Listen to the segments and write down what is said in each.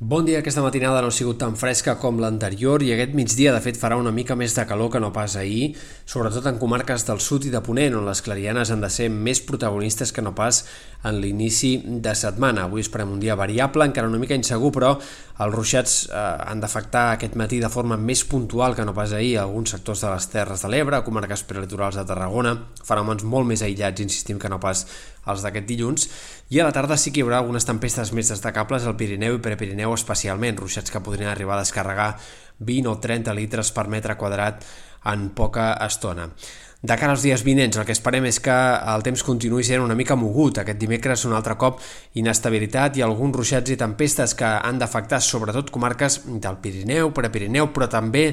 Bon dia, aquesta matinada no ha sigut tan fresca com l'anterior i aquest migdia de fet farà una mica més de calor que no pas ahir, sobretot en comarques del sud i de Ponent, on les clarianes han de ser més protagonistes que no pas en l'inici de setmana. Avui esperem un dia variable, encara una mica insegur, però els ruixats eh, han d'afectar aquest matí de forma més puntual que no pas ahir a alguns sectors de les Terres de l'Ebre, comarques prelitorals de Tarragona, fenòmens molt més aïllats, insistim, que no pas els d'aquest dilluns, i a la tarda sí que hi haurà algunes tempestes més destacables al Pirineu i Prepirineu especialment, ruixats que podrien arribar a descarregar 20 o 30 litres per metre quadrat en poca estona. De cara als dies vinents, el que esperem és que el temps continuï sent una mica mogut. Aquest dimecres un altre cop inestabilitat i alguns ruixats i tempestes que han d'afectar sobretot comarques del Pirineu, Prepirineu, però també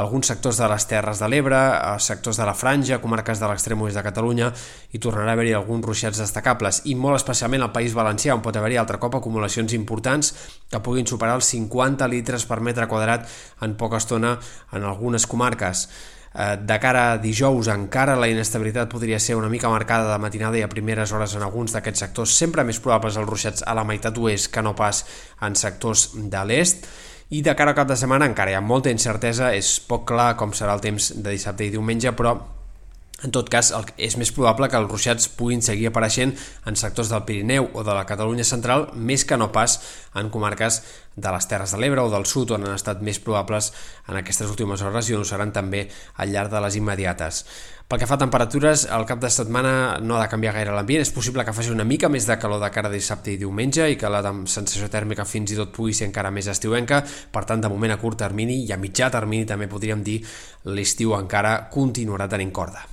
alguns sectors de les Terres de l'Ebre, sectors de la Franja, comarques de l'extrem oest de Catalunya, i tornarà a haver-hi alguns ruixats destacables, i molt especialment al País Valencià, on pot haver-hi altre cop acumulacions importants que puguin superar els 50 litres per metre quadrat en poca estona en algunes comarques. Eh, de cara a dijous encara la inestabilitat podria ser una mica marcada de matinada i a primeres hores en alguns d'aquests sectors, sempre més probables els ruixats a la meitat oest que no pas en sectors de l'est. I de cara al cap de setmana encara hi ha molta incertesa, és poc clar com serà el temps de dissabte i diumenge, però en tot cas, és més probable que els ruixats puguin seguir apareixent en sectors del Pirineu o de la Catalunya central, més que no pas en comarques de les Terres de l'Ebre o del sud, on han estat més probables en aquestes últimes hores i on ho seran també al llarg de les immediates. Pel que fa a temperatures, el cap de setmana no ha de canviar gaire l'ambient, és possible que faci una mica més de calor de cara a dissabte i diumenge i que la sensació tèrmica fins i tot pugui ser encara més estiuenca, per tant, de moment a curt termini i a mitjà termini també podríem dir l'estiu encara continuarà tenint corda.